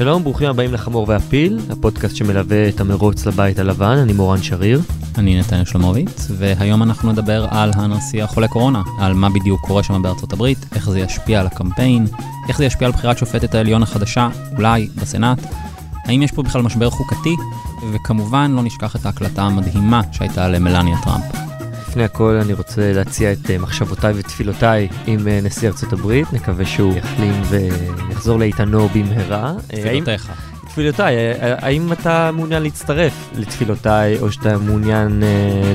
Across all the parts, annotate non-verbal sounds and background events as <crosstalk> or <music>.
שלום, ברוכים הבאים לחמור והפיל, הפודקאסט שמלווה את המרוץ לבית הלבן, אני מורן שריר. אני נתניה שלמוביץ, והיום אנחנו נדבר על הנשיא החולה קורונה, על מה בדיוק קורה שם בארצות הברית, איך זה ישפיע על הקמפיין, איך זה ישפיע על בחירת שופטת העליון החדשה, אולי בסנאט, האם יש פה בכלל משבר חוקתי, וכמובן לא נשכח את ההקלטה המדהימה שהייתה למלניה טראמפ. לפני הכל אני רוצה להציע את אה, מחשבותיי ותפילותיי עם אה, נשיא ארצות הברית, נקווה שהוא יחלים ויחזור לאיתנו במהרה. אה, תפילותיך. תפילותיי, האם אתה מעוניין להצטרף לתפילותיי, או שאתה מעוניין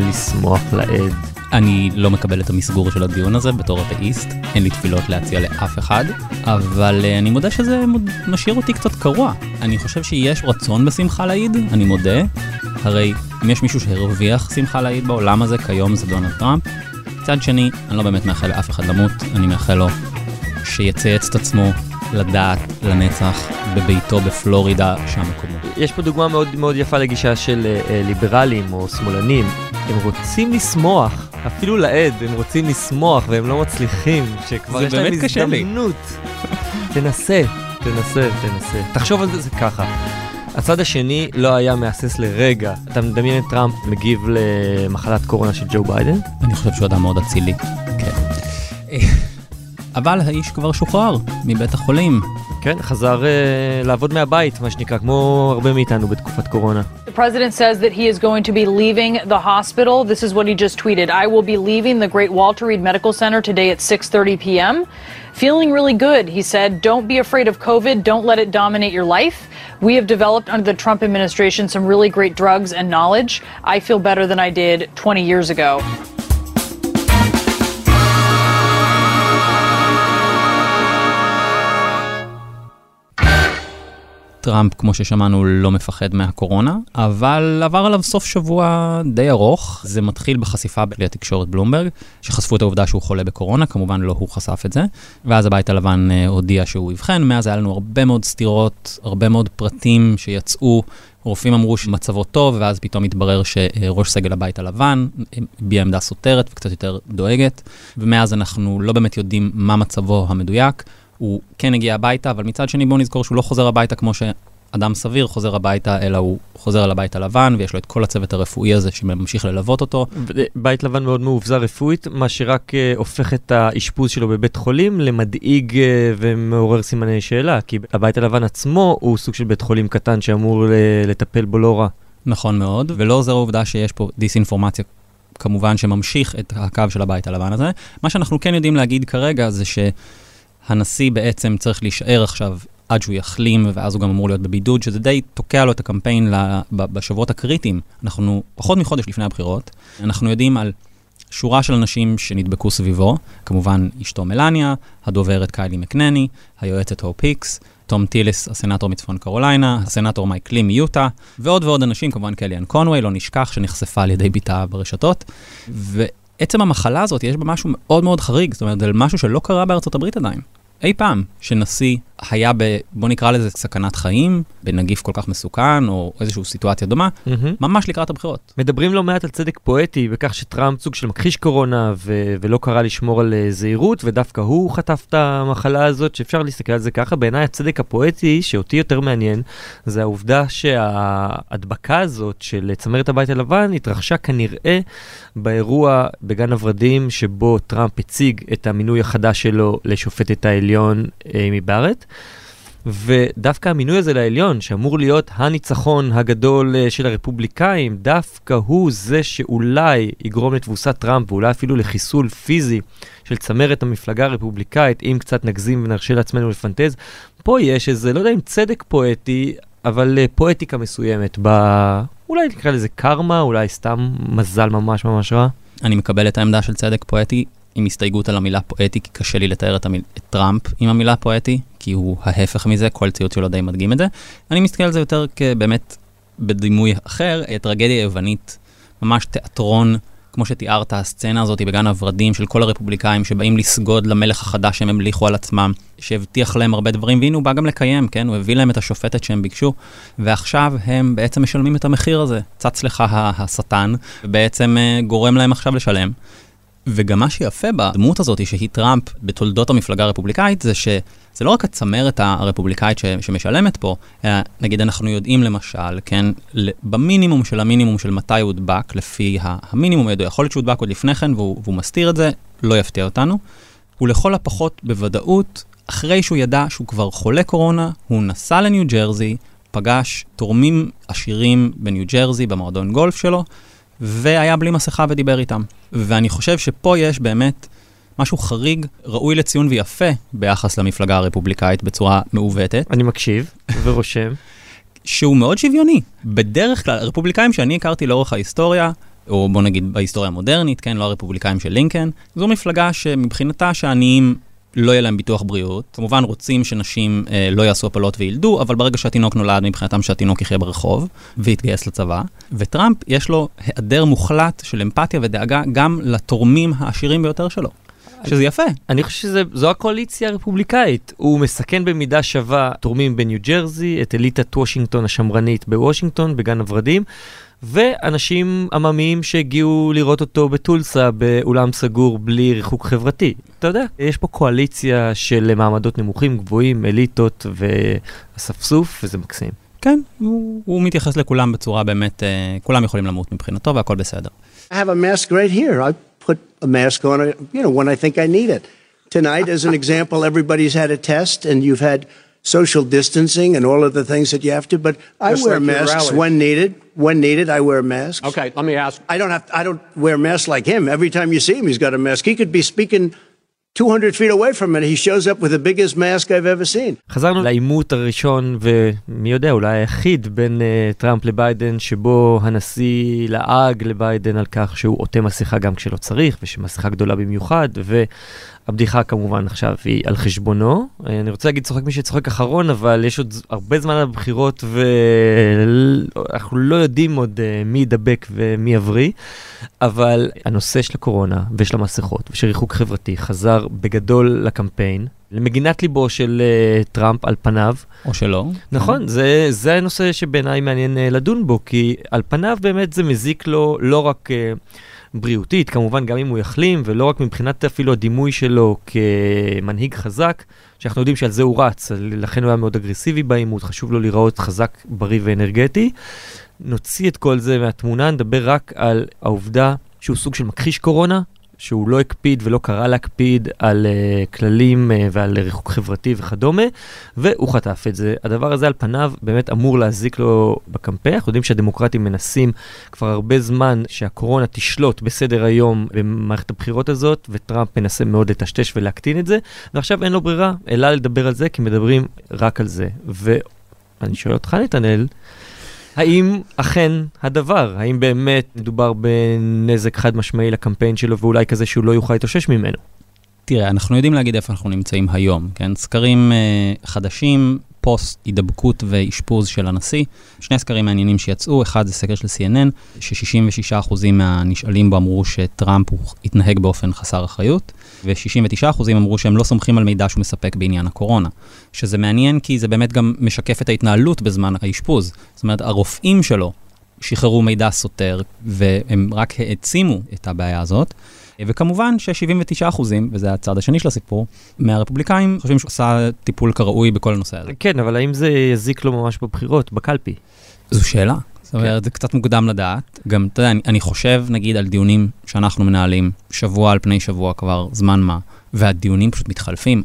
לשמוח לעד? אני לא מקבל את המסגור של הדיון הזה בתור אתאיסט, אין לי תפילות להציע לאף אחד, אבל אני מודה שזה משאיר אותי קצת קרוע. אני חושב שיש רצון בשמחה לאיד, אני מודה. הרי אם יש מישהו שהרוויח שמחה לאיד בעולם הזה, כיום זה דונלד טראמפ. מצד שני, אני לא באמת מאחל לאף אחד למות, אני מאחל לו שיצייץ את עצמו לדעת לנצח בביתו בפלורידה, שם מקומו. יש פה דוגמה מאוד מאוד יפה לגישה של uh, ליברלים או שמאלנים. הם רוצים לשמוח, אפילו לעד, הם רוצים לשמוח והם לא מצליחים, שכבר יש להם הזדמנות. תנסה, תנסה, תנסה. תחשוב על זה, זה ככה. הצד השני לא היה מהסס לרגע. אתה מדמיין את טראמפ מגיב למחלת קורונה של ג'ו ביידן? אני חושב שהוא אדם מאוד אצילי, כן. <laughs> אבל האיש כבר שוחרר מבית החולים. כן, חזר uh, לעבוד מהבית, מה שנקרא, כמו הרבה מאיתנו בתקופת קורונה. The president says that he is going to be leaving the hospital. This is what he just tweeted. I will be leaving the Great Walter Reed Medical Center today at 6:30 p.m. Feeling really good, he said. Don't be afraid of COVID. Don't let it dominate your life. We have developed under the Trump administration some really great drugs and knowledge. I feel better than I did 20 years ago. טראמפ, כמו ששמענו, לא מפחד מהקורונה, אבל עבר עליו סוף שבוע די ארוך. זה מתחיל בחשיפה בכלי התקשורת בלומברג, שחשפו את העובדה שהוא חולה בקורונה, כמובן לא הוא חשף את זה, ואז הבית הלבן אה, הודיע שהוא אבחן, מאז היה לנו הרבה מאוד סתירות, הרבה מאוד פרטים שיצאו. רופאים אמרו שמצבו טוב, ואז פתאום התברר שראש סגל הבית הלבן הביע עמדה סותרת וקצת יותר דואגת, ומאז אנחנו לא באמת יודעים מה מצבו המדויק. הוא כן הגיע הביתה, אבל מצד שני בואו נזכור שהוא לא חוזר הביתה כמו שאדם סביר חוזר הביתה, אלא הוא חוזר אל הבית הלבן, ויש לו את כל הצוות הרפואי הזה שממשיך ללוות אותו. בית לבן מאוד מאובזר רפואית, מה שרק uh, הופך את האשפוז שלו בבית חולים למדאיג uh, ומעורר סימני שאלה, כי הבית הלבן עצמו הוא סוג של בית חולים קטן שאמור uh, לטפל בו לא רע. נכון מאוד, ולא עוזר העובדה שיש פה דיסאינפורמציה כמובן שממשיך את הקו של הבית הלבן הזה. מה שאנחנו כן יודעים להגיד כרגע זה ש... הנשיא בעצם צריך להישאר עכשיו עד שהוא יחלים, ואז הוא גם אמור להיות בבידוד, שזה די תוקע לו את הקמפיין בשבועות הקריטיים. אנחנו פחות מחודש לפני הבחירות, אנחנו יודעים על שורה של אנשים שנדבקו סביבו, כמובן אשתו מלניה, הדוברת קיילי מקנני, היועצת הופ היקס, תום טילס, הסנאטור מצפון קרוליינה, הסנאטור מייק קלים מיוטה, ועוד ועוד אנשים, כמובן קליאן קונווי, לא נשכח, שנחשפה על ידי בתה ברשתות. ועצם המחלה הזאת, יש בה משהו מאוד מאוד חריג, זאת אומרת, זה משהו שלא קרה בארצות הברית עדיין. אי פעם שנשיא היה ב... בוא נקרא לזה סכנת חיים, בנגיף כל כך מסוכן, או איזושהי סיטואציה דומה, mm-hmm. ממש לקראת הבחירות. מדברים לא מעט על צדק פואטי, בכך שטראמפ סוג של מכחיש קורונה, ו- ולא קרא לשמור על uh, זהירות, ודווקא הוא חטף את המחלה הזאת, שאפשר להסתכל על זה ככה. בעיניי הצדק הפואטי, שאותי יותר מעניין, זה העובדה שההדבקה הזאת של צמרת הבית הלבן התרחשה כנראה באירוע בגן הוורדים, שבו טראמפ הציג את המינוי החדש שלו לשופטת העליון אימי בארט. ודווקא המינוי הזה לעליון, שאמור להיות הניצחון הגדול אה, של הרפובליקאים, דווקא הוא זה שאולי יגרום לתבוסת טראמפ, ואולי אפילו לחיסול פיזי של צמרת המפלגה הרפובליקאית, אם קצת נגזים ונרשה לעצמנו לפנטז. פה יש איזה, לא יודע אם צדק פואטי, אבל אה, פואטיקה מסוימת, ב... אולי נקרא לזה קרמה, אולי סתם מזל ממש ממש רע. אני מקבל את העמדה של צדק פואטי. עם הסתייגות על המילה פואטי, כי קשה לי לתאר את, המיל... את טראמפ עם המילה פואטי, כי הוא ההפך מזה, כל ציוץ שלו די מדגים את זה. אני מסתכל על זה יותר כבאמת בדימוי אחר, טרגדיה יוונית, ממש תיאטרון, כמו שתיארת, הסצנה הזאת בגן הוורדים של כל הרפובליקאים שבאים לסגוד למלך החדש שהם המליכו על עצמם, שהבטיח להם הרבה דברים, והנה הוא בא גם לקיים, כן? הוא הביא להם את השופטת שהם ביקשו, ועכשיו הם בעצם משלמים את המחיר הזה. צץ לך השטן, ובעצם אה, גורם להם עכשיו לשלם. וגם מה שיפה בדמות הזאת, שהיא טראמפ בתולדות המפלגה הרפובליקאית, זה שזה לא רק הצמרת הרפובליקאית ש, שמשלמת פה, אלא נגיד אנחנו יודעים למשל, כן, במינימום של המינימום של מתי הוא הודבק, לפי המינימום ידוע, יכול להיות שהוא הודבק עוד לפני כן והוא, והוא מסתיר את זה, לא יפתיע אותנו. הוא לכל הפחות בוודאות, אחרי שהוא ידע שהוא כבר חולה קורונה, הוא נסע לניו ג'רזי, פגש תורמים עשירים בניו ג'רזי במועדון גולף שלו, והיה בלי מסכה ודיבר איתם. ואני חושב שפה יש באמת משהו חריג, ראוי לציון ויפה ביחס למפלגה הרפובליקאית בצורה מעוותת. אני מקשיב ורושם. שהוא מאוד שוויוני. בדרך כלל, הרפובליקאים שאני הכרתי לאורך ההיסטוריה, או בוא נגיד בהיסטוריה המודרנית, כן, לא הרפובליקאים של לינקן, זו מפלגה שמבחינתה שהעניים לא יהיה להם ביטוח בריאות. כמובן רוצים שנשים אה, לא יעשו הפלות וילדו, אבל ברגע שהתינוק נולד, מבחינתם שהתינוק יחיה ברחוב ויתגייס לצבא. וטראמפ, יש לו היעדר מוחלט של אמפתיה ודאגה גם לתורמים העשירים ביותר שלו. שזה יפה. אני חושב שזו הקואליציה הרפובליקאית. הוא מסכן במידה שווה תורמים בניו ג'רזי, את אליטת וושינגטון השמרנית בוושינגטון, בגן הוורדים, ואנשים עממיים שהגיעו לראות אותו בטולסה באולם סגור בלי ריחוק חברתי. אתה יודע, יש פה קואליציה של מעמדות נמוכים, גבוהים, אליטות ואספסוף, וזה מקסים. כן, הוא, הוא מתייחס לכולם בצורה באמת, uh, כולם יכולים למות מבחינתו והכל בסדר. I have a mask right here. I put a mask on, you know, when I think I need it. Tonight, as an <laughs> example, everybody's had a test and you've had social distancing and all of the things that you have to, but I Just wear like masks when needed. When needed, I wear masks. Okay, let me ask. I don't have I don't wear masks like him. Every time you see him, he's got a mask. He could be speaking 200 feet away from it. He shows up with the biggest mask I've ever seen. חזרנו לעימות הראשון, ומי יודע, אולי היחיד בין uh, טראמפ לביידן, שבו הנשיא לעג לביידן על כך שהוא עוטה מסכה גם כשלא צריך, ושמסכה גדולה במיוחד, והבדיחה כמובן עכשיו היא על חשבונו. Uh, אני רוצה להגיד צוחק מי שצוחק אחרון, אבל יש עוד הרבה זמן לבחירות, ואנחנו לא יודעים עוד uh, מי ידבק ומי יבריא, אבל הנושא של הקורונה ושל המסכות ושל ריחוק חברתי חזר בגדול לקמפיין. למגינת ליבו של uh, טראמפ על פניו. או שלא. נכון, זה, זה הנושא שבעיניי מעניין uh, לדון בו, כי על פניו באמת זה מזיק לו לא רק uh, בריאותית, כמובן גם אם הוא יחלים, ולא רק מבחינת אפילו הדימוי שלו כמנהיג חזק, שאנחנו יודעים שעל זה הוא רץ, לכן הוא היה מאוד אגרסיבי בעימות, חשוב לו להיראות חזק, בריא ואנרגטי. נוציא את כל זה מהתמונה, נדבר רק על העובדה שהוא סוג של מכחיש קורונה, שהוא לא הקפיד ולא קרא להקפיד על uh, כללים uh, ועל ריחוק חברתי וכדומה, והוא חטף את זה. הדבר הזה על פניו באמת אמור להזיק לו בקמפיין. אנחנו יודעים שהדמוקרטים מנסים כבר הרבה זמן שהקורונה תשלוט בסדר היום במערכת הבחירות הזאת, וטראמפ מנסה מאוד לטשטש ולהקטין את זה, ועכשיו אין לו ברירה אלא לדבר על זה, כי מדברים רק על זה. ואני שואל אותך, נתנאל, האם אכן הדבר, האם באמת מדובר בנזק חד משמעי לקמפיין שלו ואולי כזה שהוא לא יוכל להתאושש ממנו? תראה, אנחנו יודעים להגיד איפה אנחנו נמצאים היום, כן? סקרים uh, חדשים, פוסט הידבקות ואשפוז של הנשיא. שני סקרים מעניינים שיצאו, אחד זה סקר של CNN, ש-66% מהנשאלים בו אמרו שטראמפ הוא התנהג באופן חסר אחריות, ו-69% אמרו שהם לא סומכים על מידע שהוא מספק בעניין הקורונה. שזה מעניין כי זה באמת גם משקף את ההתנהלות בזמן האשפוז. זאת אומרת, הרופאים שלו שחררו מידע סותר, והם רק העצימו את הבעיה הזאת. וכמובן ש-79 אחוזים, וזה הצד השני של הסיפור, מהרפובליקאים חושבים שהוא עשה טיפול כראוי בכל הנושא הזה. כן, אבל האם זה יזיק לו ממש בבחירות, בקלפי? זו שאלה. זאת אומרת, זה קצת מוקדם לדעת. גם, אתה יודע, אני, אני חושב, נגיד, על דיונים שאנחנו מנהלים, שבוע על פני שבוע כבר, זמן מה, והדיונים פשוט מתחלפים.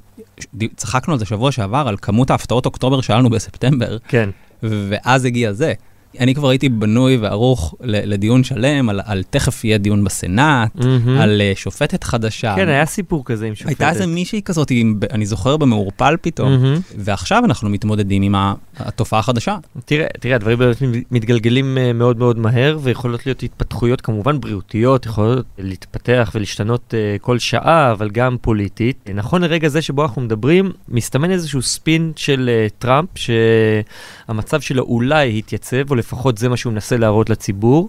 צחקנו על זה שבוע שעבר, על כמות ההפתעות אוקטובר שהיה לנו בספטמבר, כן. ואז הגיע זה. אני כבר הייתי בנוי וערוך לדיון שלם, על, על תכף יהיה דיון בסנאט, mm-hmm. על uh, שופטת חדשה. כן, היה סיפור כזה עם שופטת. הייתה איזה מישהי כזאת, אני זוכר, במעורפל פתאום, mm-hmm. ועכשיו אנחנו מתמודדים עם התופעה החדשה. תראה, תראה, הדברים באמת מתגלגלים uh, מאוד מאוד מהר, ויכולות להיות התפתחויות כמובן בריאותיות, יכולות להתפתח ולהשתנות uh, כל שעה, אבל גם פוליטית. נכון לרגע זה שבו אנחנו מדברים, מסתמן איזשהו ספין של טראמפ, שהמצב שלו אולי התייצב, לפחות זה מה שהוא מנסה להראות לציבור,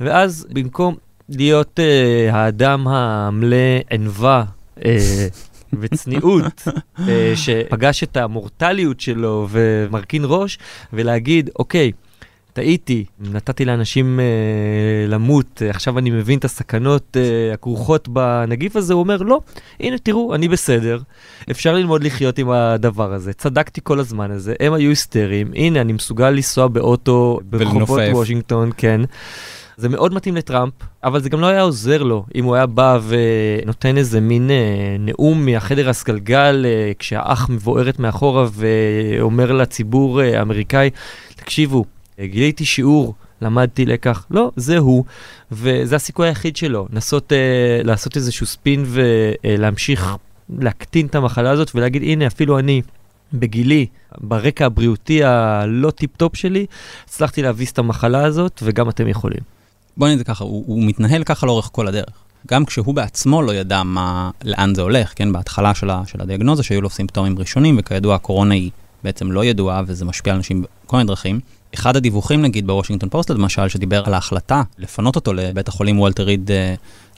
ואז במקום להיות uh, האדם המלא ענווה uh, <laughs> וצניעות, uh, שפגש את המורטליות שלו ומרכין ראש, ולהגיד, אוקיי, טעיתי, נתתי לאנשים אה, למות, אה, עכשיו אני מבין את הסכנות אה, הכרוכות בנגיף הזה, הוא אומר, לא, הנה תראו, אני בסדר, אפשר ללמוד לחיות עם הדבר הזה, צדקתי כל הזמן הזה, הם היו היסטריים, הנה, אני מסוגל לנסוע באוטו ברחובות. וושינגטון, כן. זה מאוד מתאים לטראמפ, אבל זה גם לא היה עוזר לו אם הוא היה בא ונותן איזה מין אה, נאום מהחדר הסגלגל אה, כשהאח מבוערת מאחורה ואומר לציבור האמריקאי, תקשיבו, גיליתי שיעור, למדתי לקח. לא, זה הוא, וזה הסיכוי היחיד שלו, לנסות אה, לעשות איזשהו ספין ולהמשיך להקטין את המחלה הזאת ולהגיד, הנה, אפילו אני. בגילי, ברקע הבריאותי הלא tip-top שלי, הצלחתי להביס את המחלה הזאת, וגם אתם יכולים. בוא נגיד ככה, הוא, הוא מתנהל ככה לאורך כל הדרך. גם כשהוא בעצמו לא ידע מה, לאן זה הולך, כן, בהתחלה של, ה, של הדיאגנוזה, שהיו לו סימפטומים ראשונים, וכידוע הקורונה היא בעצם לא ידועה, וזה משפיע על אנשים בכל מיני דרכים. אחד הדיווחים, נגיד, בוושינגטון פוסט, למשל, שדיבר על ההחלטה לפנות אותו לבית החולים וולטר ריד אה,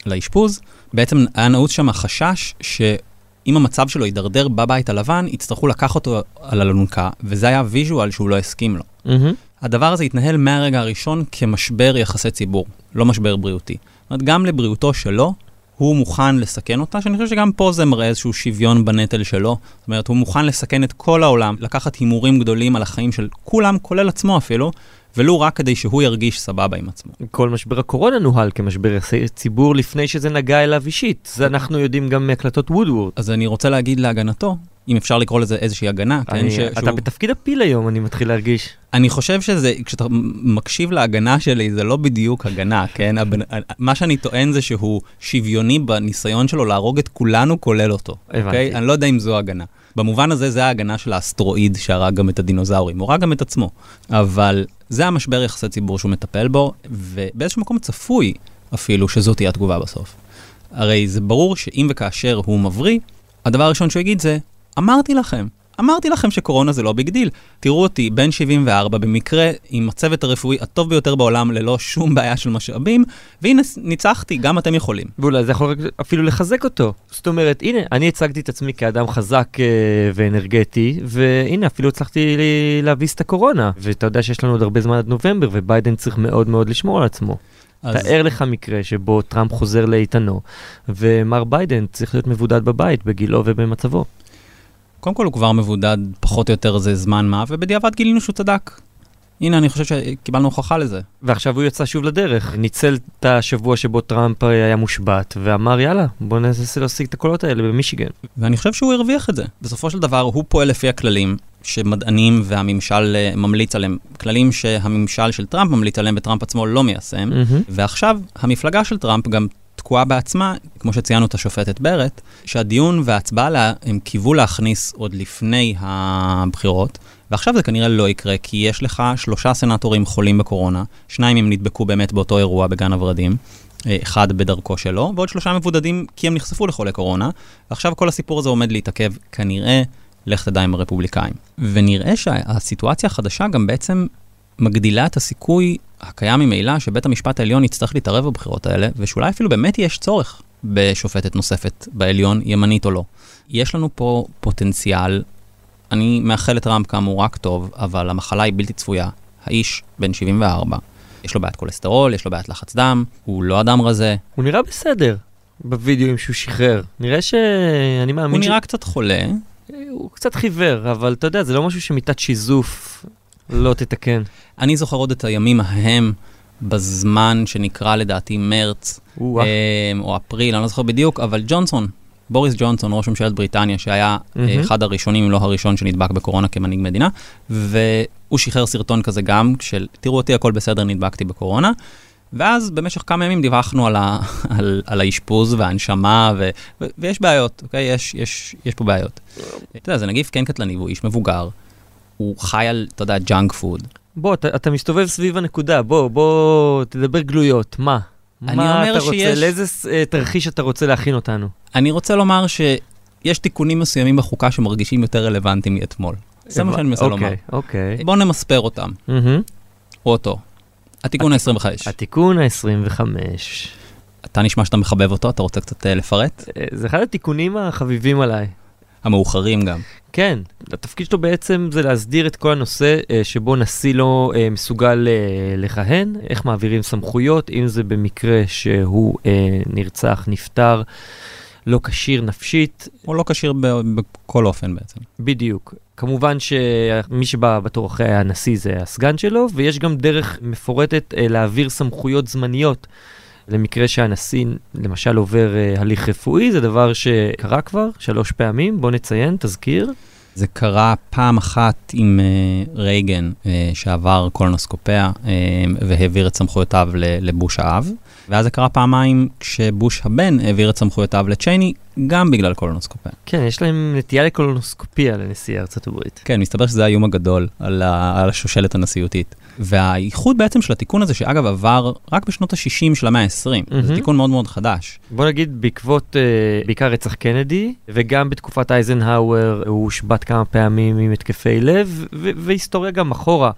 לאשפוז, בעצם היה נעוץ שם החשש שאם המצב שלו יידרדר בבית הלבן, יצטרכו לקח אותו על אלונקה, וזה היה visual שהוא לא הסכים לו. Mm-hmm. הדבר הזה התנהל מהרגע הראשון כמשבר יחסי ציבור, לא משבר בריאותי. זאת אומרת, גם לבריאותו שלו, הוא מוכן לסכן אותה, שאני חושב שגם פה זה מראה איזשהו שוויון בנטל שלו. זאת אומרת, הוא מוכן לסכן את כל העולם, לקחת הימורים גדולים על החיים של כולם, כולל עצמו אפילו, ולו רק כדי שהוא ירגיש סבבה עם עצמו. כל משבר הקורונה נוהל כמשבר ציבור לפני שזה נגע אליו אישית. זה אנחנו יודעים גם מהקלטות וודוורד. אז אני רוצה להגיד להגנתו, אם אפשר לקרוא לזה איזושהי הגנה, כן, אני- ש- אתה שהוא- בתפקיד הפיל היום, אני מתחיל להרגיש. אני חושב שזה, כשאתה מקשיב להגנה שלי, זה לא בדיוק הגנה, כן? הבן, מה שאני טוען זה שהוא שוויוני בניסיון שלו להרוג את כולנו, כולל אותו. הבנתי. אוקיי? אני לא יודע אם זו הגנה. במובן הזה, זה ההגנה של האסטרואיד שהרג גם את הדינוזאורים. הוא הרג גם את עצמו. אבל זה המשבר יחסי ציבור שהוא מטפל בו, ובאיזשהו מקום צפוי אפילו שזאת תהיה התגובה בסוף. הרי זה ברור שאם וכאשר הוא מבריא, הדבר הראשון שהוא יגיד זה, אמרתי לכם, אמרתי לכם שקורונה זה לא big deal. תראו אותי, בן 74, במקרה עם הצוות הרפואי הטוב ביותר בעולם, ללא שום בעיה של משאבים, והנה, ניצחתי, גם אתם יכולים. ואולי זה יכול אפילו לחזק אותו. זאת אומרת, הנה, אני הצגתי את עצמי כאדם חזק אה, ואנרגטי, והנה, אפילו הצלחתי להביס את הקורונה. ואתה יודע שיש לנו עוד הרבה זמן עד נובמבר, וביידן צריך מאוד מאוד לשמור על עצמו. אז תאר לך מקרה שבו טראמפ חוזר לאיתנו, ומר ביידן צריך להיות מבודד בבית, בגילו ובמצבו. קודם כל הוא כבר מבודד פחות או יותר איזה זמן מה, ובדיעבד גילינו שהוא צדק. הנה, אני חושב שקיבלנו הוכחה לזה. ועכשיו הוא יצא שוב לדרך, ניצל את השבוע שבו טראמפ היה מושבת, ואמר יאללה, בוא ננסה להשיג את הקולות האלה במישיגן. ואני חושב שהוא הרוויח את זה. בסופו של דבר, הוא פועל לפי הכללים שמדענים והממשל אה, ממליץ עליהם, כללים שהממשל של טראמפ ממליץ עליהם וטראמפ עצמו לא מיישם. מהמם. ועכשיו, המפלגה של טראמפ גם תקועה בעצמה, כמו שציינו את השופטת ברט, שהדיון וההצבעה לה, הם קיוו להכניס עוד לפני הבחירות, ועכשיו זה כנראה לא יקרה, כי יש לך שלושה סנטורים חולים בקורונה, שניים הם נדבקו באמת באותו אירוע בגן הוורדים. אה, אחד בדרכו שלו, ועוד שלושה מבודדים כי הם נחשפו לחולי קורונה, ועכשיו כל הסיפור הזה עומד להתעכב, כנראה, לך תדע עם הרפובליקאים. ונראה שהסיטואציה החדשה גם בעצם מגדילה את הסיכוי הקיים ממילא שבית המשפט העליון יצטרך להתערב בבחירות האלה, ושאולי אפילו באמת יש צורך בשופטת נוספת בעליון, ימנית או לא. יש לנו פה פוטנציאל, אני מאחל לטראמפ כאמור רק טוב, אבל המחלה היא בלתי צפויה. האיש בן 74, יש לו בעיית כולסטרול, יש לו בעיית לחץ דם, הוא לא אדם רזה, הוא נראה בסדר בווידאוים שהוא שחרר. נראה שאני מאמין הוא נראה קצת חולה, הוא קצת חיוור, אבל אתה יודע, זה לא משהו שמיטת שיזוף לא תתקן. אני זוכר עוד את הימים ההם בזמן שנקרא לדעתי מרץ. אה, או אפריל, אני לא זוכר בדיוק, אבל ג'ונסון, בוריס ג'ונסון, ראש ממשלת בריטניה, שהיה אה. אחד הראשונים, אם לא הראשון, שנדבק בקורונה כמנהיג מדינה, והוא שחרר סרטון כזה גם, של תראו אותי, הכל בסדר, נדבקתי בקורונה. ואז במשך כמה ימים דיווחנו על, ה, <laughs> על, על האשפוז וההנשמה, ו, ו, ויש בעיות, אוקיי? יש, יש, יש פה בעיות. אתה יודע, זה נגיף כן קטלני, והוא איש מבוגר, הוא חי על, אתה יודע, junk food. בוא, אתה, אתה מסתובב סביב הנקודה, בוא, בוא, תדבר גלויות, מה? אני מה אומר אתה רוצה, שיש- לאיזה אה, תרחיש אתה רוצה להכין אותנו? אני רוצה לומר שיש תיקונים מסוימים בחוקה שמרגישים יותר רלוונטיים מאתמול. זה מה שאני מנסה לומר. אוקיי, אוקיי. בואו נמספר אותם. או אותו. התיקון ה-25. התיקון ה-25. אתה נשמע שאתה מחבב אותו, אתה רוצה קצת אה, לפרט? אה, זה אחד התיקונים החביבים עליי. המאוחרים גם. כן, התפקיד שלו בעצם זה להסדיר את כל הנושא אה, שבו נשיא לא אה, מסוגל אה, לכהן, איך מעבירים סמכויות, אם זה במקרה שהוא נרצח, נפטר, לא כשיר נפשית. או לא כשיר בכל אופן בעצם. בדיוק. כמובן שמי שבא בתור אחרי הנשיא זה הסגן שלו, ויש גם דרך מפורטת להעביר סמכויות זמניות. למקרה שהנשיא למשל עובר אה, הליך רפואי, זה דבר שקרה כבר שלוש פעמים, בוא נציין, תזכיר. זה קרה פעם אחת עם uh, רייגן, uh, שעבר קולונוסקופיה uh, והעביר את סמכויותיו לבוש האב, ואז זה קרה פעמיים כשבוש הבן העביר את סמכויותיו לצ'ייני, גם בגלל קולונוסקופיה. כן, יש להם נטייה לקולונוסקופיה לנשיא ארצות הברית. כן, מסתבר שזה האיום הגדול על, ה- על השושלת הנשיאותית. והייחוד בעצם של התיקון הזה, שאגב עבר רק בשנות ה-60 של המאה ה-20, mm-hmm. זה. תיקון מאוד מאוד חדש. בוא נגיד בעקבות אה, בעיקר רצח קנדי, וגם בתקופת אייזנהאואר הוא הושבת כמה פעמים עם התקפי לב, ו- והיסטוריה גם אחורה.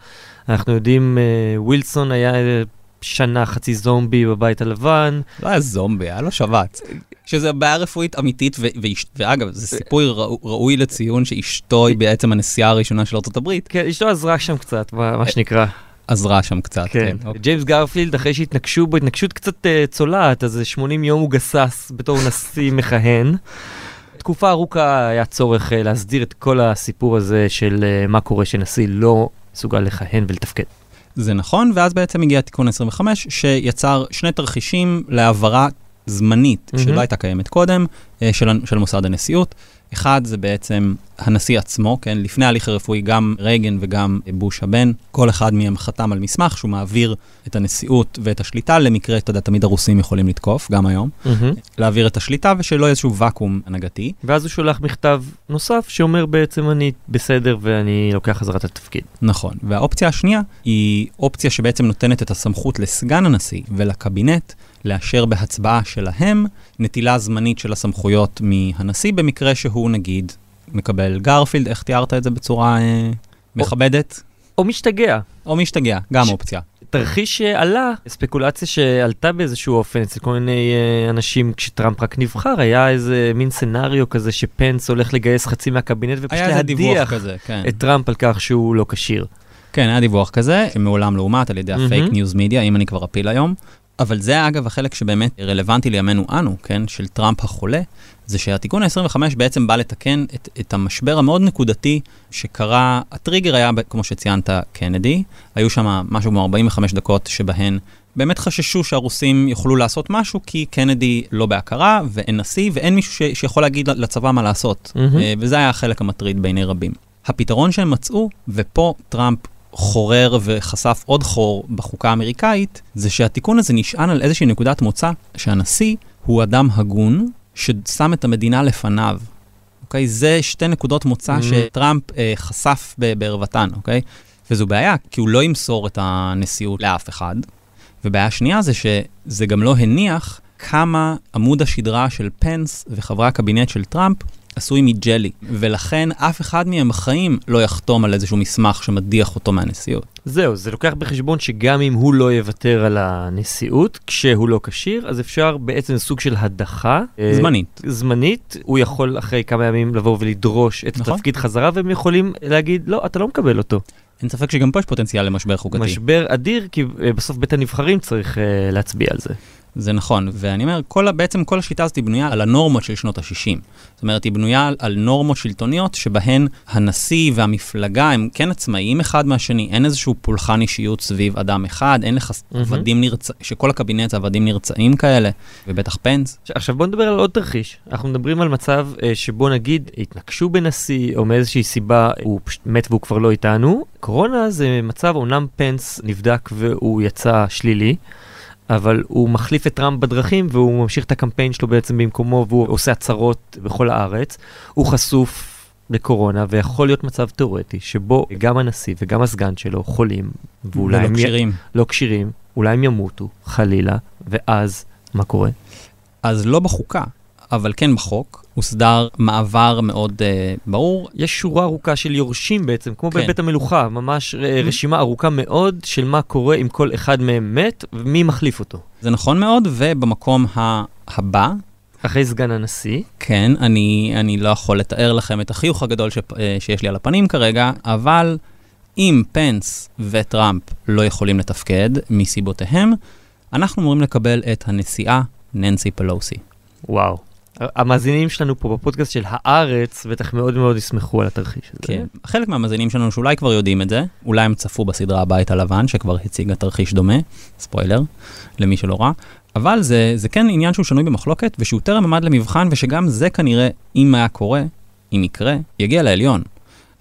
אנחנו יודעים, אה, ווילסון היה אה, שנה חצי זומבי בבית הלבן. לא היה זומבי, היה לו שבץ. שזה בעיה רפואית אמיתית, ו- ואש- ואגב, זה סיפור ראו- ראוי לציון שאשתו היא בעצם הנשיאה הראשונה של ארצות הברית, כן, אשתו עזרה שם קצת, מה מה שנקרא. עזרה שם קצת, כן. כן. אוקיי. ג'יימס גרפילד, אחרי שהתנגשו בו, התנגשות קצת אה, צולעת, אז 80 יום הוא גסס בתור נשיא <laughs> מכהן. תקופה ארוכה היה צורך אה, להסדיר את כל הסיפור הזה של אה, מה קורה שנשיא לא מסוגל לכהן ולתפקד. זה נכון, ואז בעצם הגיע תיקון 25, שיצר שני תרחישים להעברה זמנית, מהמם. שלא הייתה קיימת קודם, אה, של, של מוסד הנשיאות. אחד זה בעצם הנשיא עצמו, כן, לפני ההליך הרפואי גם רייגן וגם בוש הבן, כל אחד מהם חתם על מסמך שהוא מעביר את הנשיאות ואת השליטה למקרה, אתה יודע, תמיד הרוסים יכולים לתקוף, גם היום, להעביר את השליטה ושלא יהיה איזשהו ואקום הנהגתי. ואז הוא שולח מכתב נוסף שאומר בעצם אני בסדר ואני לוקח חזרה את התפקיד. נכון. והאופציה השנייה היא אופציה שבעצם נותנת את הסמכות לסגן הנשיא ולקבינט לאשר בהצבעה שלהם נטילה זמנית של הסמכויות מהנשיא, במקרה שהוא נגיד מקבל גרפילד, איך תיארת את זה בצורה אה, מכבדת? או משתגע. או משתגע, גם ש- אופציה. תרחיש שעלה, ספקולציה שעלתה באיזשהו אופן אצל כל מיני אה, אנשים כשטראמפ רק נבחר, היה איזה מין סצנריו כזה שפנס הולך לגייס חצי מהקבינט ופשוט להדיח כזה, כן. את טראמפ על כך שהוא לא כשיר. כן, היה דיווח כזה, שמעולם לא אומת על ידי מהמם. ה fake news media, אם אני כבר אפיל היום. אבל זה אגב החלק שבאמת רלוונטי לימינו אנו, כן, של טראמפ החולה, זה שהתיקון ה-25 בעצם בא לתקן את, את המשבר המאוד נקודתי שקרה, הטריגר היה, כמו שציינת, קנדי, היו שם משהו כמו 45 דקות שבהן באמת חששו שהרוסים יוכלו לעשות משהו, כי קנדי לא בהכרה ואין נשיא ואין מישהו ש, שיכול להגיד לצבא מה לעשות. אה, וזה היה החלק המטריד בעיני רבים. הפתרון שהם מצאו, ופה טראמפ חורר וחשף עוד חור בחוקה האמריקאית, זה שהתיקון הזה נשען על איזושהי נקודת מוצא, שהנשיא הוא אדם הגון ששם את המדינה לפניו. אוקיי? זה שתי נקודות מוצא Mhm. שטראמפ אה, חשף בערוותן, אוקיי? וזו בעיה, כי הוא לא ימסור את הנשיאות לאף אחד. ובעיה שנייה זה שזה גם לא הניח כמה עמוד השדרה של פנס וחברי הקבינט של טראמפ עשוי מג'לי, ולכן אף אחד מהם בחיים לא יחתום על איזשהו מסמך שמדיח אותו מהנשיאות. זהו, זה לוקח בחשבון שגם אם הוא לא יוותר על הנשיאות, כשהוא לא כשיר, אז אפשר בעצם סוג של הדחה. אה, זמנית. זמנית, הוא יכול אחרי כמה ימים לבוא ולדרוש את נכון. התפקיד חזרה, והם יכולים להגיד, לא, אתה לא מקבל אותו. אין ספק שגם פה יש פוטנציאל למשבר חוקתי. משבר אדיר, כי אה, בסוף בית הנבחרים צריך אה, להצביע על זה. זה נכון, ואני אומר, כל, בעצם כל השיטה הזאת היא בנויה על הנורמות של שנות ה-60. זאת אומרת, היא בנויה על, על נורמות שלטוניות שבהן הנשיא והמפלגה הם כן עצמאיים אחד מהשני, אין איזשהו פולחן אישיות סביב אדם אחד, אין לך מהמם. עבדים נרצעים, שכל הקבינט זה עבדים נרצעים כאלה, ובטח פנס. עכשיו בוא נדבר על עוד תרחיש. אנחנו מדברים על מצב אה, שבו נגיד התנקשו בנשיא, או מאיזושהי סיבה הוא פשוט מת והוא כבר לא איתנו. קורונה זה מצב, אומנם פנס נבדק והוא יצא שלילי. אבל הוא מחליף את טראמפ בדרכים והוא ממשיך את הקמפיין שלו בעצם במקומו והוא עושה הצהרות בכל הארץ. הוא חשוף לקורונה ויכול להיות מצב תיאורטי שבו גם הנשיא וגם הסגן שלו חולים ואולי ולא הם כשירים. לא כשירים, אולי הם ימותו, חלילה, ואז מה קורה? אז לא בחוקה, אבל כן בחוק, הוסדר מעבר מאוד uh, ברור. יש שורה ארוכה של יורשים בעצם, כמו כן. בבית המלוכה, ממש אה, רשימה ארוכה מאוד של מה קורה אם כל אחד מהם מת ומי מחליף אותו. זה נכון מאוד, ובמקום הבא, אחרי סגן הנשיא. כן, אני, אני לא יכול לתאר לכם את החיוך הגדול ש, אה, שיש לי על הפנים כרגע, אבל אם פנס וטראמפ לא יכולים לתפקד מסיבותיהם, אנחנו אמורים לקבל את הנשיאה ננסי פלוסי. וואו. המאזינים שלנו פה בפודקאסט של הארץ בטח מאוד מאוד ישמחו על התרחיש הזה. כן, חלק מהמאזינים שלנו שאולי כבר יודעים את זה, אולי הם צפו בסדרה הבית הלבן, שכבר הציגה תרחיש דומה, ספוילר, למי שלא ראה, אבל זה, זה כן עניין שהוא שנוי במחלוקת, ושהוא טרם עמד למבחן, ושגם זה כנראה, אם היה קורה, אם יקרה, יגיע לעליון.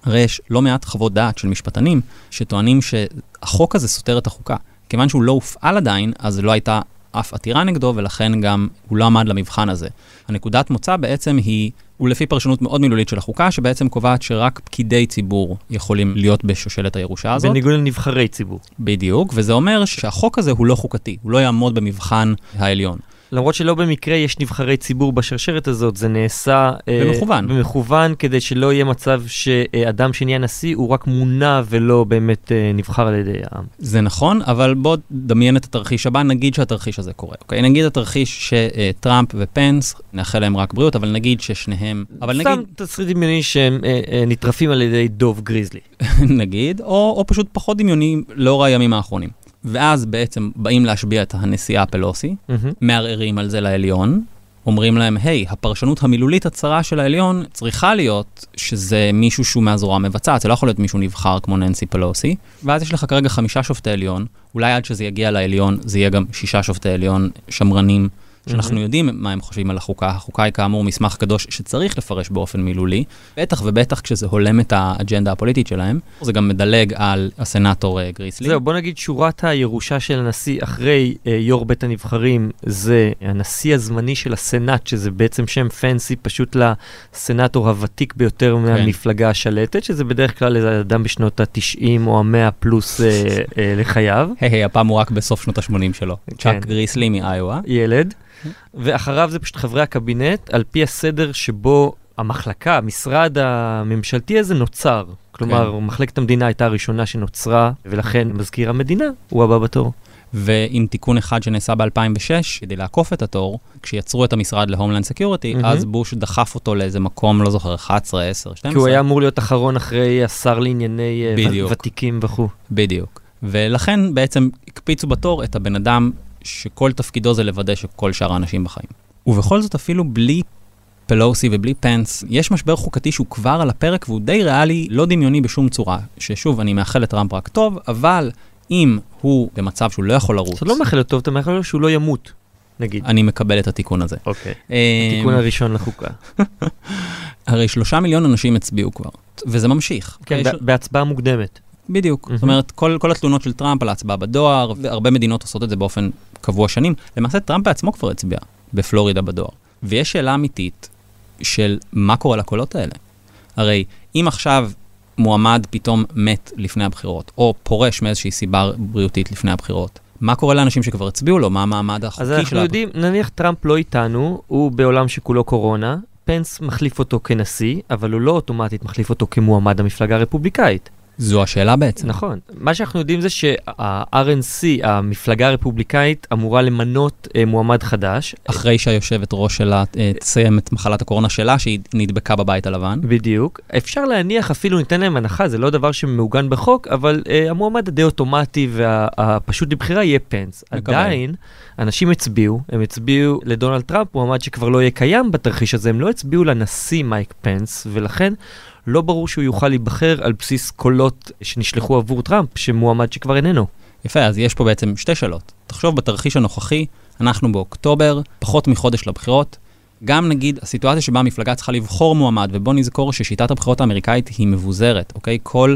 הרי יש לא מעט חוות דעת של משפטנים שטוענים שהחוק הזה סותר את החוקה. כיוון שהוא לא הופעל עדיין, אז לא הייתה אף עתירה נגדו, ולכן גם הוא לא עמד למבחן הזה. הנקודת מוצא בעצם היא, הוא לפי פרשנות מאוד מילולית של החוקה, שבעצם קובעת שרק פקידי ציבור יכולים להיות בשושלת הירושה הזאת. בניגוד לנבחרי ציבור. בדיוק, וזה אומר שהחוק הזה הוא לא חוקתי, הוא לא יעמוד במבחן העליון. למרות שלא במקרה יש נבחרי ציבור בשרשרת הזאת, זה נעשה... במכוון. אה, במכוון, כדי שלא יהיה מצב שאדם שנהיה נשיא הוא רק מונע ולא באמת אה, נבחר על ידי העם. זה נכון, אבל בוא דמיין את התרחיש הבא, נגיד שהתרחיש הזה קורה. אוקיי, נגיד התרחיש שטראמפ ופנס, נאחל להם רק בריאות, אבל נגיד ששניהם... אבל סתם נגיד... תסריט דמיוני שהם אה, אה, נטרפים על ידי דוב גריזלי. <laughs> נגיד, או, או פשוט פחות דמיוני לאור הימים האחרונים. ואז בעצם באים להשביע את הנשיאה פלוסי, מהמם. מערערים על זה לעליון, אומרים להם, היי, הפרשנות המילולית הצרה של העליון צריכה להיות שזה מישהו שהוא מהזרוע המבצעת, זה לא יכול להיות מישהו נבחר כמו ננסי פלוסי. ואז יש לך כרגע חמישה שופטי עליון, אולי עד שזה יגיע לעליון זה יהיה גם שישה שופטי עליון שמרנים, שאנחנו יודעים מה הם חושבים על החוקה. החוקה היא כאמור מסמך קדוש שצריך לפרש באופן מילולי, בטח ובטח כשזה הולם את האג'נדה הפוליטית שלהם. זה גם מדלג על הסנאטור אה, גריסלי. זהו, בוא נגיד שורת הירושה של הנשיא אחרי אה, יו"ר בית הנבחרים זה הנשיא הזמני של הסנאט, שזה בעצם שם פנסי פשוט לסנאטור הוותיק ביותר מהמפלגה השלטת, שזה בדרך כלל איזה אדם בשנות ה-90 או ה-100 פלוס אה, אה, לחייו, היי, היי, הפעם הוא רק בסוף שנות ה-80 שלו. כן. צ'אק גריסלי מאיואה. ילד, ואחריו זה פשוט חברי הקבינט, על פי הסדר שבו המחלקה, המשרד הממשלתי הזה נוצר. כלומר, כן. מחלקת המדינה הייתה הראשונה שנוצרה, ולכן מזכיר המדינה הוא הבא בתור. ועם תיקון אחד שנעשה ב-2006, כדי לעקוף את התור, כשיצרו את המשרד להומלנד סקיורטי, מהמם. אז בוש דחף אותו לאיזה מקום, לא זוכר, 11, 10, 12. כי הוא היה אמור להיות אחרון אחרי השר לענייני אה, בדיוק. ותיקים וכו'. בדיוק. ולכן בעצם הקפיצו בתור את הבן אדם שכל תפקידו זה לוודא שכל שאר האנשים בחיים. ובכל זאת, אפילו בלי פלוסי ובלי פנס, יש משבר חוקתי שהוא כבר על הפרק והוא די ריאלי, לא דמיוני בשום צורה. ששוב, אני מאחל לטראמפ רק טוב, אבל אם הוא במצב שהוא לא יכול לרוץ, אתה לא מאחל לו טוב, אתה מאחל לו שהוא לא ימות, נגיד. אני מקבל את התיקון הזה. אוקיי. אה, התיקון הראשון לחוקה. <laughs> הרי שלושה מיליון אנשים הצביעו כבר, וזה ממשיך. כן, בהצבעה מוקדמת. בדיוק. זאת אומרת, כל, כל התלונות של טראמפ על ההצבעה בדואר, והרבה מדינות עושות את זה באופן קבוע שנים. למעשה, טראמפ בעצמו כבר הצביע בפלורידה בדואר. ויש שאלה אמיתית של מה קורה לקולות האלה. הרי אם עכשיו מועמד פתאום מת לפני הבחירות, או פורש מאיזושהי סיבה בריאותית לפני הבחירות, מה קורה לאנשים שכבר הצביעו לו? מה המעמד החוקי אז של אנחנו יודעים, נניח טראמפ לא איתנו, הוא בעולם שכולו קורונה, פנס מחליף אותו כנשיא, אבל הוא לא אוטומטית מחליף אותו כמועמד המפלגה הרפובליקאית. זו השאלה בעצם. נכון. מה שאנחנו יודעים זה שה-RNC, המפלגה הרפובליקאית, אמורה למנות אה, מועמד חדש. אחרי שהיושבת ראש שלה אה, תסיים את מחלת הקורונה שלה, שהיא נדבקה בבית הלבן. בדיוק. אפשר להניח, אפילו ניתן להם הנחה, זה לא דבר שמעוגן בחוק, אבל אה, המועמד הדי אוטומטי והפשוט לבחירה יהיה פנס. מקבל. עדיין, אנשים הצביעו, הם הצביעו לדונלד טראמפ, מועמד שכבר לא יהיה קיים בתרחיש הזה, הם לא הצביעו לנשיא מייק פנס, ולכן לא ברור שהוא יוכל להיבחר על בסיס קולות שנשלחו עבור טראמפ, שמועמד שכבר איננו. יפה, אז יש פה בעצם שתי שאלות. תחשוב, בתרחיש הנוכחי, אנחנו באוקטובר, פחות מחודש לבחירות. גם נגיד, הסיטואציה שבה המפלגה צריכה לבחור מועמד, ובוא נזכור ששיטת הבחירות האמריקאית היא מבוזרת, אוקיי? כל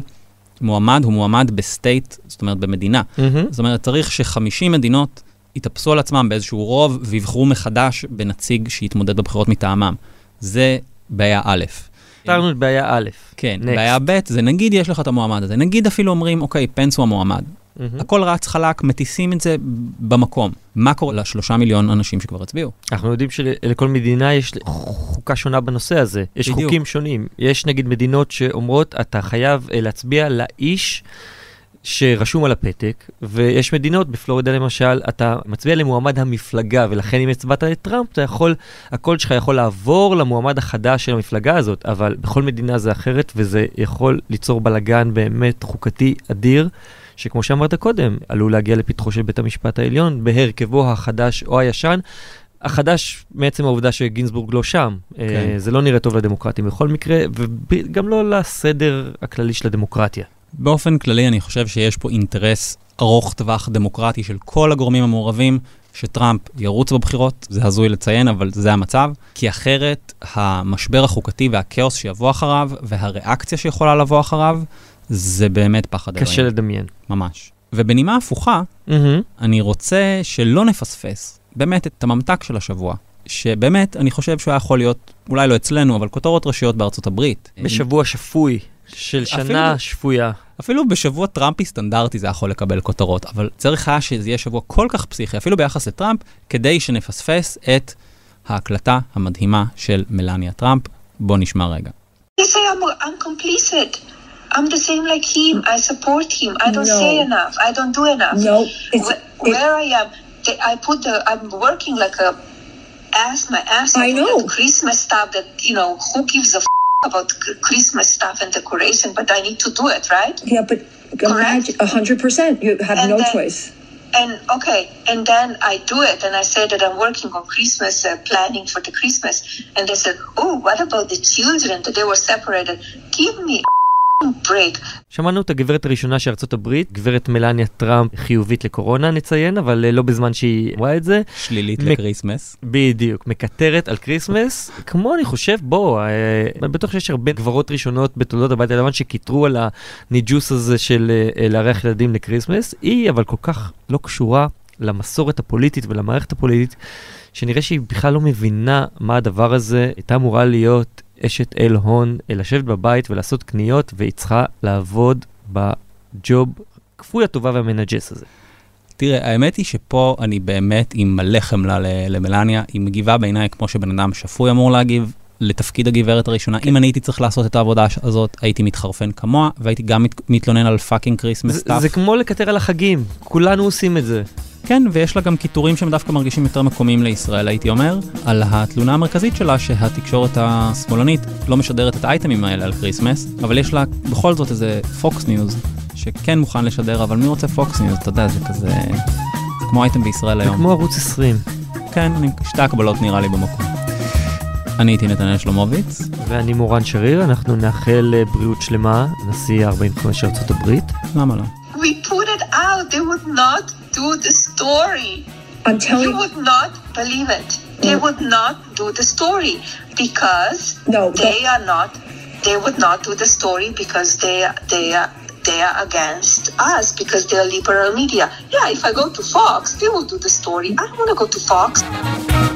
מועמד הוא מועמד ב state, זאת אומרת במדינה. זאת אומרת, צריך ש-50 מדינות יתאפסו על עצמם באיזשהו רוב ויבחרו מחדש בנציג שיתמודד בבחירות מטעמם. זה בעיה א'. פתרנו את בעיה א'. כן, Next. בעיה ב' זה נגיד יש לך את המועמד הזה, נגיד אפילו אומרים, אוקיי, פנס הוא המועמד. מהמם. הכל רץ חלק, מטיסים את זה במקום. מה קורה לשלושה מיליון אנשים שכבר הצביעו? אנחנו יודעים שלכל מדינה יש חוקה שונה בנושא הזה. יש בדיוק. חוקים שונים. יש נגיד מדינות שאומרות, אתה חייב אה, להצביע לאיש שרשום על הפתק, ויש מדינות, בפלורידה למשל, אתה מצביע למועמד המפלגה, ולכן אם הצבעת לטראמפ, אתה יכול, הקול שלך יכול לעבור למועמד החדש של המפלגה הזאת, אבל בכל מדינה זה אחרת, וזה יכול ליצור בלגן באמת חוקתי אדיר. שכמו שאמרת קודם, עלול להגיע לפתחו של בית המשפט העליון בהרכבו החדש או הישן. החדש מעצם העובדה שגינסבורג לא שם. כן. Uh, זה לא נראה טוב לדמוקרטים בכל מקרה, וגם לא לסדר הכללי של הדמוקרטיה. באופן כללי אני חושב שיש פה אינטרס ארוך טווח דמוקרטי של כל הגורמים המעורבים, שטראמפ ירוץ בבחירות, זה הזוי לציין, אבל זה המצב, כי אחרת המשבר החוקתי והכאוס שיבוא אחריו, והריאקציה שיכולה לבוא אחריו, זה באמת פחד אלוהים. קשה לדמיין. ממש. ובנימה הפוכה, mm-hmm. אני רוצה שלא נפספס באמת את הממתק של השבוע. שבאמת, אני חושב שהוא היה יכול להיות, אולי לא אצלנו, אבל כותרות ראשיות בארצות הברית. בשבוע שפוי, של שנה אפילו, שפויה. אפילו בשבוע טראמפי סטנדרטי זה יכול לקבל כותרות, אבל צריך היה שזה יהיה שבוע כל כך פסיכי, אפילו ביחס לטראמפ, כדי שנפספס את ההקלטה המדהימה של מלניה טראמפ. בוא נשמע רגע. I'm, the same like him. I support him. I don't no. say enough. I don't do enough. No, it's, where, where I am, they, I put the. I'm working like a ass my ass I know. Christmas stuff. That you know who gives a f- about Christmas stuff and decoration, but I need to do it, right? Yeah, but a hundred percent. You have and no then, choice. And okay, and then I do it, and I say that I'm working on Christmas, uh, planning for the Christmas, and they said, "Oh, what about the children that they were separated? Give me שמענו את הגברת הראשונה של ארצות הברית, גברת מלניה טראמפ, חיובית לקורונה נציין, אבל לא בזמן שהיא אמרה את זה. שלילית מק... ל Christmas. בדיוק, מקטרת על Christmas. כמו אני חושב, בוא, אה, אני בטוח שיש הרבה גברות ראשונות בתולדות הבית הלבן שקיטרו על הניג'וס הזה של אה, לארח ילדים ל Christmas. היא אבל כל כך לא קשורה למסורת הפוליטית ולמערכת הפוליטית, שנראה שהיא בכלל לא מבינה מה הדבר הזה. הייתה אמורה להיות אשת איל הון, לשבת בבית ולעשות קניות, והיא צריכה לעבוד בג'וב כפוי הטובה והמנג'ס הזה. תראה, האמת היא שפה אני באמת עם מלא חמלה למלניה, היא מגיבה בעיניי כמו שבן אדם שפוי אמור להגיב לתפקיד הגברת הראשונה. כן. אם אני הייתי צריך לעשות את העבודה הזאת, הייתי מתחרפן כמוה, והייתי גם מת, מתלונן על fucking Christmas stuff. זה כמו לקטר על החגים, כולנו עושים את זה. כן, ויש לה גם קיטורים שהם דווקא מרגישים יותר מקומיים לישראל, הייתי אומר, על התלונה המרכזית שלה שהתקשורת השמאלנית לא משדרת את האייטמים האלה על Christmas, אבל יש לה בכל זאת איזה פוקס ניוז, שכן מוכן לשדר, אבל מי רוצה פוקס ניוז? אתה יודע, זה כזה... זה כמו אייטם בישראל היום. זה כמו ערוץ 20. כן, שתי הקבלות נראה לי במקום. אני הייתי נתנאל שלומוביץ. ואני מורן שריר, אנחנו נאחל אה, בריאות שלמה, נשיא 45 ארצות הברית. למה לא? We put it out, they would not do the story. I'm telling you would not believe it. They mm. would not do the story because no, they are not. They would not do the story because they they are they are against us because they are liberal media. Yeah, if I go to Fox, they will do the story. I don't want to go to Fox.